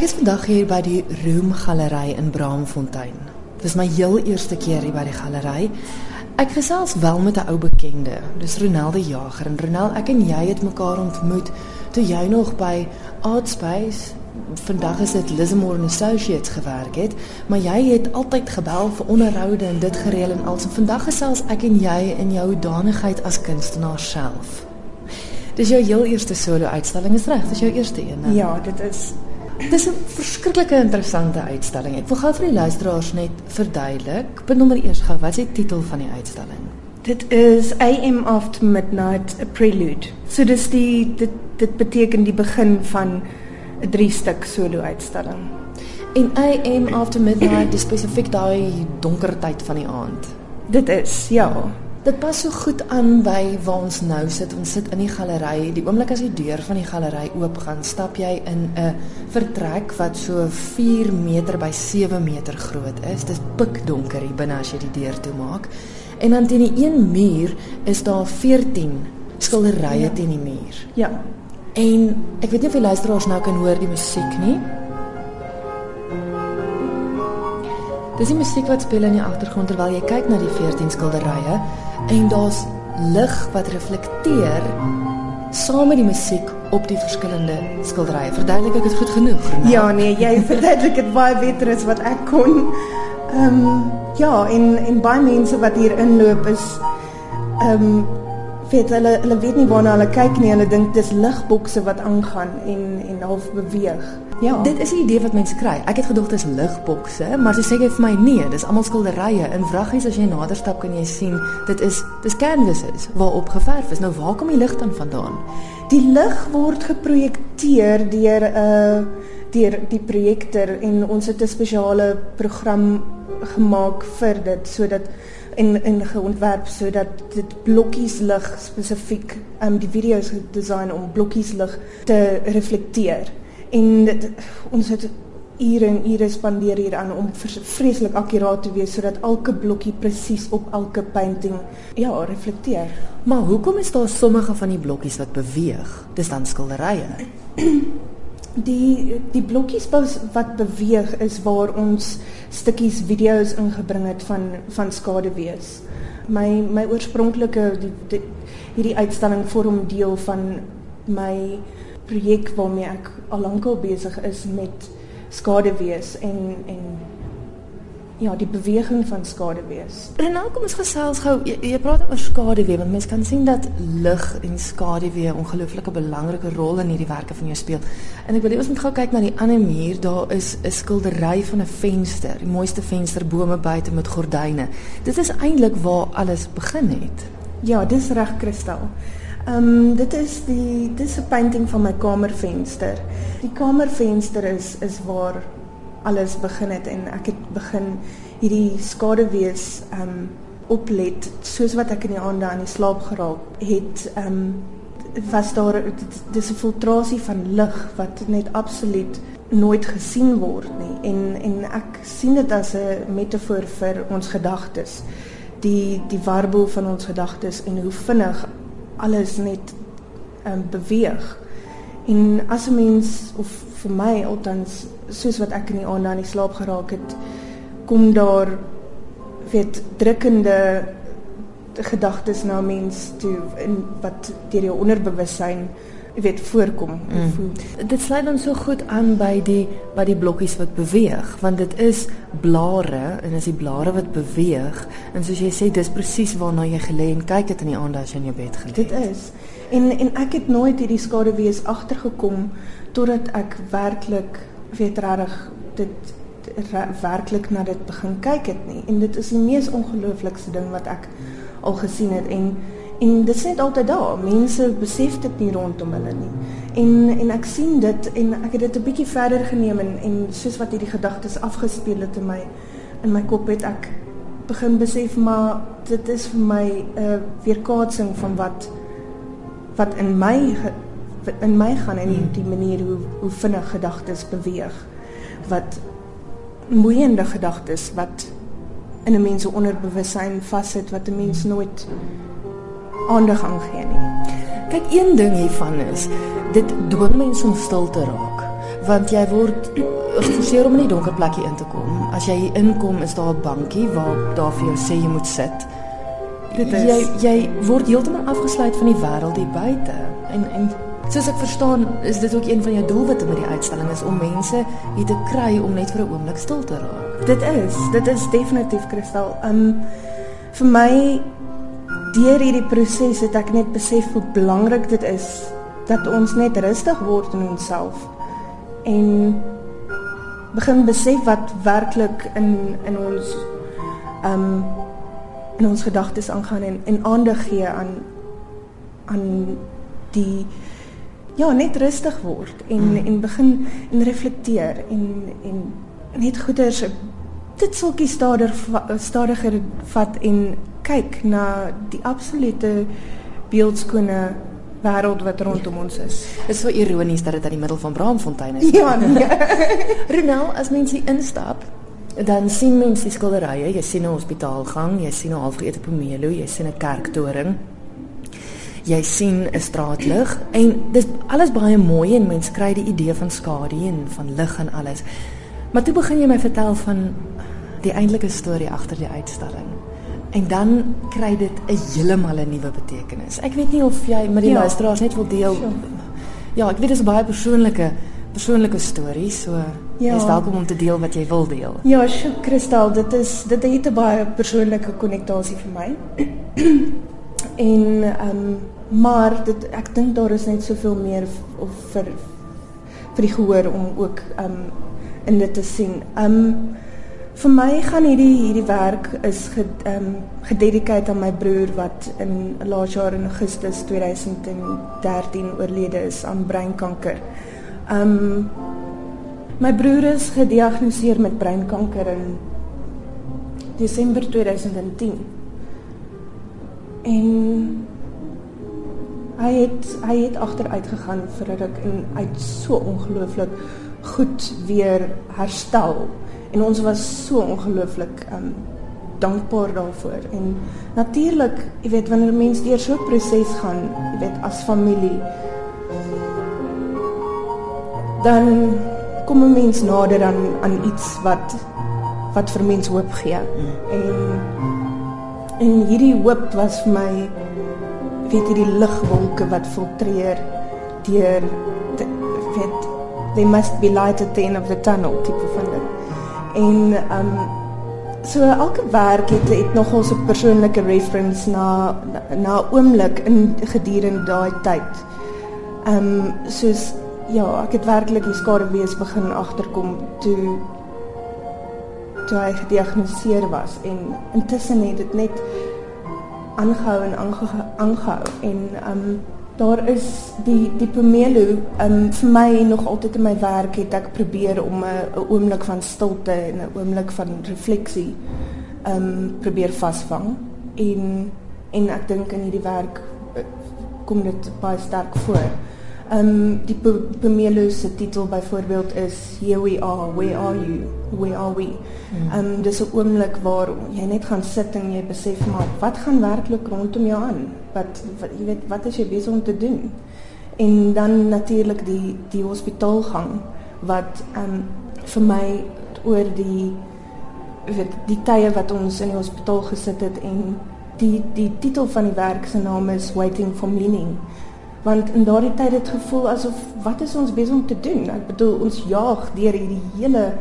Ek is vandag hier by die Room Galery in Braamfontein. Dis my heel eerste keer hier by die galery. Ek gesels wel met 'n ou bekende. Dis Ronelde Jager en Ronel, ek en jy het mekaar ontmoet toe jy nog by Artspace vandag is dit Lismore Associates gewerk het, maar jy het altyd gebel vir onderhoude en dit gereël en also vandag gesels ek en jy in jou danigheid as kunstenaar self. Dis jou heel eerste solo uitstalling is reg, dis jou eerste een. Ne? Ja, dit is Dis 'n verskriklike interessante uitstalling. Ek wil gou vir die luisteraars net verduidelik. Benommer eers gou, wat is die titel van die uitstalling? dit is AM after midnight a prelude. So dis die dit dit beteken die begin van 'n drie stuk solo uitstalling. En AM after midnight is spesifiek daai donker tyd van die aand. Dit is ja. Dit pas so goed aan by waar ons nou sit. Ons sit in die galery. Die oomblik as die deur van die galery oop gaan, stap jy in 'n vertrek wat so 4 meter by 7 meter groot is. Dit is pikdonker hier binne as jy die deur toemaak. En dan teen die een muur is daar 14 skilderye Ja. teen die muur. Ja. En ek weet nie of die luisteraars nou kan hoor die musiek nie. Dis die musiek wat speel in die agtergrond terwyl jy kyk na die 14 skilderye en daar's lig wat reflekteer saam met die musiek op die verskillende skilderye. Verduidelik ek dit goed genoeg? Renate? Ja, nee, jy verduidelik dit baie beter as wat ek kon. Ehm um, ja, en en baie mense wat hier inloop is ehm um, weet hulle hulle weet nie waarna hulle kyk nie. Hulle dink dis ligbokse wat aangaan en en half beweeg. Ja. Dit is die idee wat mense kry. Ek het gedog dit is ligbokse, maar sy sê jy vir my nee, dis almal skilderye. In vraggies as jy nader stap kan jy sien dit is dis canvases waarop geverf is. Nou waar kom die lig dan vandaan? Die lig word geprojekteer deur 'n uh, deur die projektor en ons het 'n spesiale program gemaak vir dit sodat en en geontwerp sodat dit blokkies lig spesifiek um die video's gedesign om blokkies lig te reflekteer. En dit, ons het ure en ure spandeer hieraan om vreeslik akkuraat te wees sodat elke blokkie presies op elke painting ja, reflekteer. Maar hoekom is daar sommige van die blokkies wat beweeg? Dis dan skilderye. Die die blokkies wat beweeg is waar ons stukkies video's ingebring het van van skaduwees. My my oorspronklike die, die, hierdie uitstalling vorm deel van my projek waarmee ek al lankal besig is met skaduwees en en ja, die beweging van skaduwees. Renal, kom ons gesels gou. Jy, jy praat oor skaduwee want mense kan sien dat lig en skaduwee 'n ongelooflike belangrike rol in hierdie werke van jou speel. En ek wil hê ons moet gou kyk na die ander muur. Daar is 'n skildery van 'n venster, die mooiste vensterbome buite met gordyne. Dit is eintlik waar alles begin het. Ja, dis reg kristal. Ehm um, dit is die dis 'n painting van my kamervenster. Die kamervenster is is waar alles begin het en ek het begin hierdie skaduwees ehm um, oplet soos wat ek in die aande aan die slaap geraak het. Um, was daar dis 'n filtrasie van lig wat net absoluut nooit gesien word nie en en ek sien dit as 'n metafoor vir ons gedagtes die die warboel van ons gedagtes en hoe vinnig alles net um, beweeg. En as 'n mens of vir my althans soos wat ek in die aande aan die slaap geraak het, kom daar weet drukkende gedagtes na mens toe in wat deur jou onderbewussyn weet voorkom. Mm. Hoe- Dit sluit dan so goed aan by die by die blokkies wat beweeg, want dit is blare en as die blare wat beweeg en soos jy sê dis presies waarna jy gelê en kyk dit in die aande as jy in jou bed gelê Dit het. is. En en ek het nooit hierdie skaduwees agtergekom totdat ek werklik weet regtig dit werklik na dit begin kyk het nie. En dit is die mees ongelooflikste ding wat ek al gesien het en en dit is net altyd daar. Mense besef dit nie rondom hulle nie. En en ek sien dit en ek het dit 'n bietjie verder geneem en en soos wat hierdie gedagtes afgespeel het in my in my kop het ek begin besef maar dit is vir my 'n weerkaatsing van wat wat in my in my gaan en die, die manier hoe hoe vinnig gedagtes beweeg wat moeiende gedagtes wat in 'n mens se onderbewussyn vassit wat 'n mens nooit aandag aan gee nie. Kyk, een ding hiervan is dit dwing mense om stil te raak. want jy word geforseer om in die donker plekkie in te kom. As jy inkom, is daar 'n bankie waar daar vir jou sê jy moet sit. Dit is Jy jy word heeltemal afgesluit van die wêreld hier buite. En en soos ek verstaan, is dit ook een van jou doelwitte met die uitstalling is om mense hier te kry om net vir 'n oomblik stil te raak. Dit is, dit is definitief kristal. Um vir my deur hierdie proses het ek net besef hoe belangrik dit is dat ons net rustig word in onsself en begin besef wat werklik in in ons um in ons gedagtes aangaan en en aandag gee aan aan die ja, net rustig word en mm. en begin en reflekteer en en net goeders dit sulkie stadiger stadiger vat en kyk na die absolute beeldskone wêreld wat rondom ons is. Dit is so ironies dat dit aan die middel van Braamfontein is. Ja, nee. Ronel, as mens hier instap, dan sien mens die skilderye, jy sien 'n hospitaalgang, jy sien 'n halfgeëte pomelo, jy sien 'n kerktoring. Jy sien 'n straatlig en dis alles baie mooi en mens kry die idee van skadu en van lig en alles. Maar toe begin jy my vertel van die eintlike storie agter die uitstalling. En dan kry dit 'n heeltemal 'n nuwe betekenis. Ek weet nie of jy met die Ja. luisteraars net wil deel. Sure. Ja, ek weet dit is 'n baie persoonlike persoonlike storie, so Ja. jy's welkom om te deel wat jy wil deel. Ja, sjoe, Kristal, dit is dit het 'n baie persoonlike konnektasie vir my. en ehm um, maar dit ek dink daar is net soveel meer of vir vir die gehoor om ook ehm um, in dit te sien. Ehm um, vir my gaan hierdie hierdie werk is ge, ehm um, gededikeer aan my broer wat in laas jaar in Augustus 2013 oorlede is aan breinkanker. Um, My broer is gediagnoseer met breinkanker in Desember 2010. En hy het hy het agteruit gegaan vir 'n ruk en hy het so ongelooflik goed weer herstel. En ons was so ongelooflik um dankbaar daarvoor. En natuurlik, jy weet wanneer 'n mens deur so 'n proses gaan, jy weet as familie, dan kom 'n mens nader aan aan iets wat wat vir mens hoop gee. En en hierdie hoop was vir my weet hierdie ligwolke wat filtreer deur te- weet they must be light at the end of the tunnel tipe van dit. En um so elke werk het het nogal so 'n persoonlike reference na na- 'n oomblik in gedurende daai tyd. Um soos ja, ek het werklik die skaduwees begin agterkom toe toe hy gediagnoseer was en intussen het dit net aangehou en aangehou aangehou en um daar is die die pomelo um vir my nog altyd in my werk het ek probeer om 'n 'n oomblik van stilte en 'n oomblik van refleksie um probeer vasvang en en ek dink in hierdie werk eh, kom dit baie sterk voor. Um die P- Pomelo se titel byvoorbeeld is Here we are, where are you? Where are we? Um dis 'n oomblik waar jy net gaan sit en jy besef maar wat gaan werklik rondom jou aan? Wat, wat jy weet wat is jy besig om te doen? En dan natuurlik die die hospitaalgang wat um vir my oor die weet die tye wat ons in die hospitaal gesit het en die die titel van die werk se naam is Waiting for Meaning want in daardie tyd het gevoel asof wat is ons besig om te doen? Ek bedoel ons jaag deur hierdie hele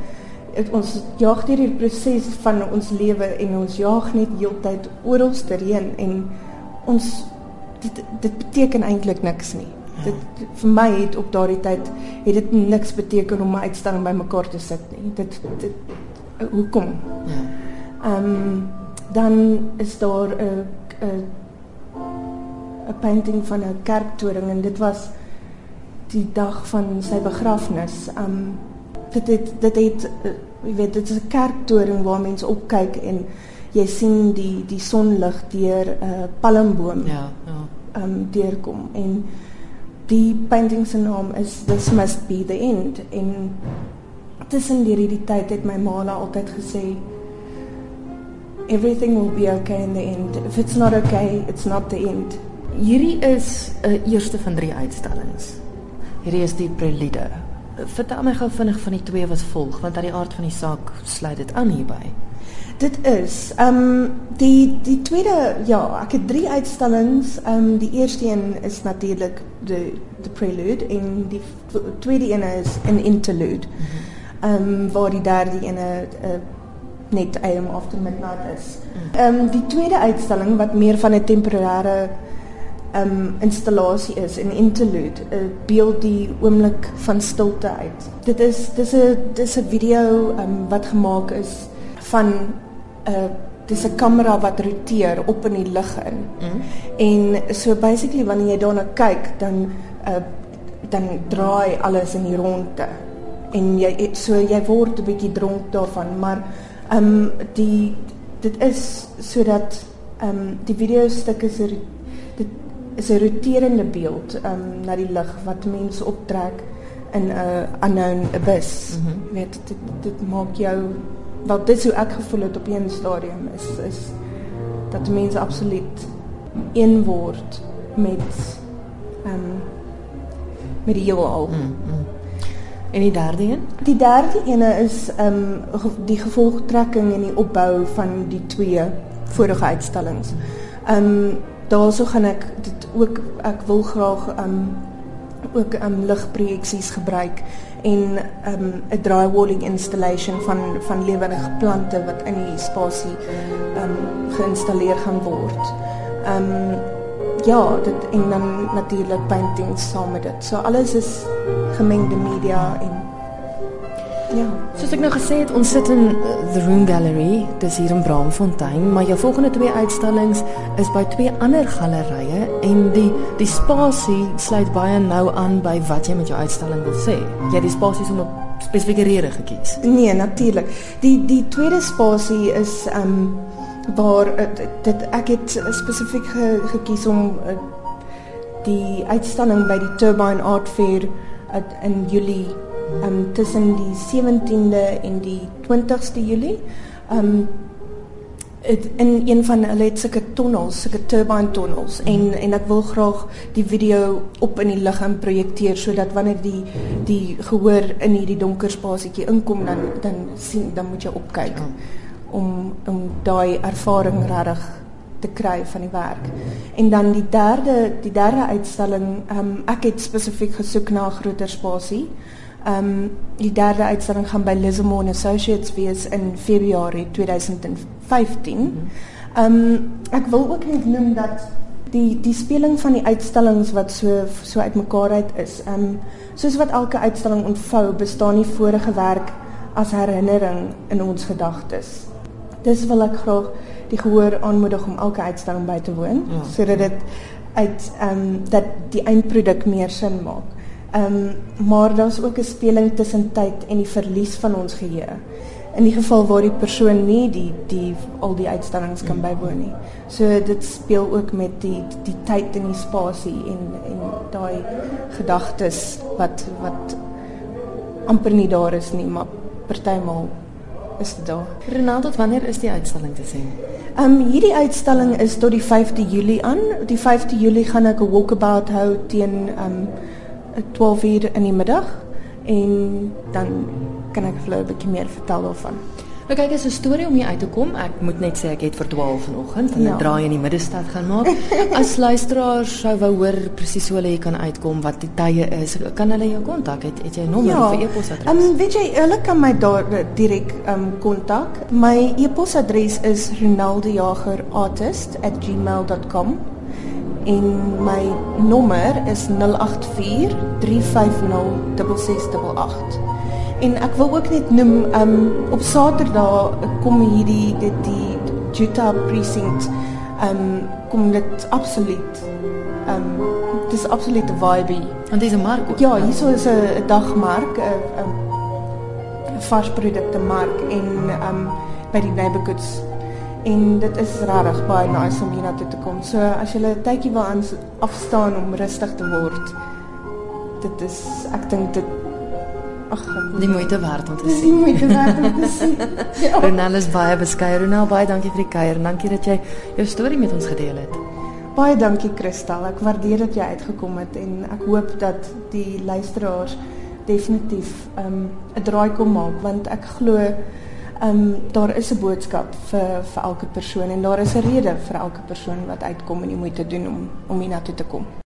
het ons jaag deur hierdie proses van ons lewe en ons jaag net heeltyd oral terheen en ons dit dit beteken eintlik niks nie. Dit vir my het op daardie tyd het dit niks beteken om 'n uitstalling bymekaar te sit nie. Dit dit hoekom? Ja. Ehm um, dan is daar 'n 'n 'n painting van 'n kerktoring en dit was die dag van sy begrafnis. Ehm um, dit het dit het uh, jy weet dit is 'n kerktoring waar mense opkyk en jy sien die die sonlig deur 'n uh, palmboom Ja, ja. ehm um, deurkom en die painting se naam is This must be the end en tussen deur hierdie tyd het my ma altyd gesê everything will be okay in the end if it's not okay it's not the end Hierdie is 'n eerste van drie uitstallings. Hierdie is die prelude. vertel my gou vinnig van die twee wat volg want aan die aard van die saak sluit dit aan hierby. Dit is ehm um, die die tweede ja, ek het drie uitstallings. Ehm um, die eerste een is natuurlik the the prelude en die tweede een is an interlude. Ehm um, waar die derde een 'n uh, net I am after midnight is. Ehm um, die tweede uitstalling wat meer van 'n temporêre um, installasie is, 'n interlude, 'n beeld die oomblik van stilte uit. Dit is dis 'n dis 'n video ehm um, wat gemaak is van 'n uh, dis 'n kamera wat roteer op in die lug in. Mm. En so basically wanneer jy daarna kyk, dan uh, dan draai alles in die ronde en jy so jy word 'n bietjie dronk daarvan, maar Ehm um, die dit is sodat ehm um, die video stuk is er, dit is 'n roterende beeld ehm um, na die lig wat mense optrek in 'n unknown abyss. Mm -hmm. Weet dit dit maak jou wat dit so ek gevoel het op een stadium is is dat mense absoluut een word met ehm um, met die heelal. Mm -hmm. En die derde een? Die derde ene is ehm um, die gevolgtrekking en die opbou van die twee vorige uitstallings. Ehm um, daaroor gaan ek dit ook ek wil graag ehm um, ook ehm um, ligprojeksies gebruik en ehm um, 'n drywalling installation van van lewendige plante wat in die spasie ehm um, geïnstalleer gaan word. Ehm um, ja, dit en dan natuurlik paintings saam met dit. So alles is gemengde media en ja. Soos ek nou gesê het, ons sit in uh, the Room Gallery, dis hier in Braamfontein, maar jou volgende twee uitstallings is by twee ander gallerye en die die spasie sluit baie nou aan by wat jy met jou uitstalling wil sê. Jy die spasie om 'n spesifieke rede gekies. Nee, natuurlik. Die die tweede spasie is um waar uh, dit ek het spesifiek ge, gekies om uh, die uitstalling by die Turbine Art Fair uh, in Julie um tussen die 17de en die 20ste Julie. Um het in een van hulle het sulke tonnels, sulke turbine tonnels en en ek wil graag die video op in die lig en projekteer sodat wanneer die die gehoor in hierdie donker spasietjie inkom dan dan sien dan moet jy opkyk. Ja om om daai ervaring regtig te kry van die werk. En dan die derde die derde uitstalling, ehm um, ek het spesifiek gesoek na 'n groter spasie. Ehm um, die derde uitstalling gaan by Lismore Associates wees in Februarie 2015. Ehm um, ek wil ook net noem dat die die speling van die uitstallings wat so so uitmekaar uit is. Ehm um, soos wat elke uitstalling ontvou, bestaan die vorige werk as herinnering in ons gedagtes dis wil ek graag die gehoor aanmoedig om elke uitstalling by te woon ja. sodat dit uit ehm um, dat die eindproduk meer sin maak. Um, maar daar is ook een speling tussen tijd en die verlies van ons geheue. In die geval waar die persoon niet die, die, al die uitstellings kan bijwonen. So dit speelt ook met die, die tijd en die spatie en, en die gedachten wat, wat amper niet daar is, nie, maar partijmaal is dit daar. Renal, tot wanneer is die uitstalling te zien? Um, ehm, hierdie uitstalling is tot die 5de Julie aan. Die 5de Julie gaan ek 'n walkabout hou teen um, 12 uur in die middag en dan kan ek vir julle 'n bietjie meer vertel daarvan. Nou kyk, is 'n storie om hier uit te kom. Ek moet net sê ek het vir 12 vanoggend en 'n ja. draai in die middestad gaan maak. As luisteraars sou wou hoor presies hoe hulle hier kan uitkom, wat die tye is, kan hulle jou kontak? Het, het jy 'n nommer ja. of 'n e-posadres? Ehm um, weet jy, hulle kan my daar direk ehm um, kontak. My e-posadres is ronaldejagerartist@gmail.com en my nommer is 084 350 6688. En ek wil ook net noem um op Saterdag kom hierdie dit die Juta precinct um kom dit absoluut um dis absolute vibe. Want dis 'n mark. Ook, ja, hier is 'n dagmark, 'n um, varsprodukte mark en um by die neighborhoods en dit is regtig baie nice om hier na toe te kom. So as jy 'n tydjie wil aan afstaan om rustig te word, dit is ek dink dit Ag, die moeite werd om te sien. Die moeite werd om te sien. ja. Ronel is baie beskeie. Ronel, baie dankie vir die kuier dankie dat jy jou storie met ons gedeel het. Baie dankie Kristal. Ek waardeer dat jy uitgekom het en ek hoop dat die luisteraars definitief ehm um, 'n draai kom maak want ek glo um, daar is 'n boodskap vir vir elke persoon en daar is 'n rede vir elke persoon wat uitkom en die moeite doen om om hiernatoe te kom.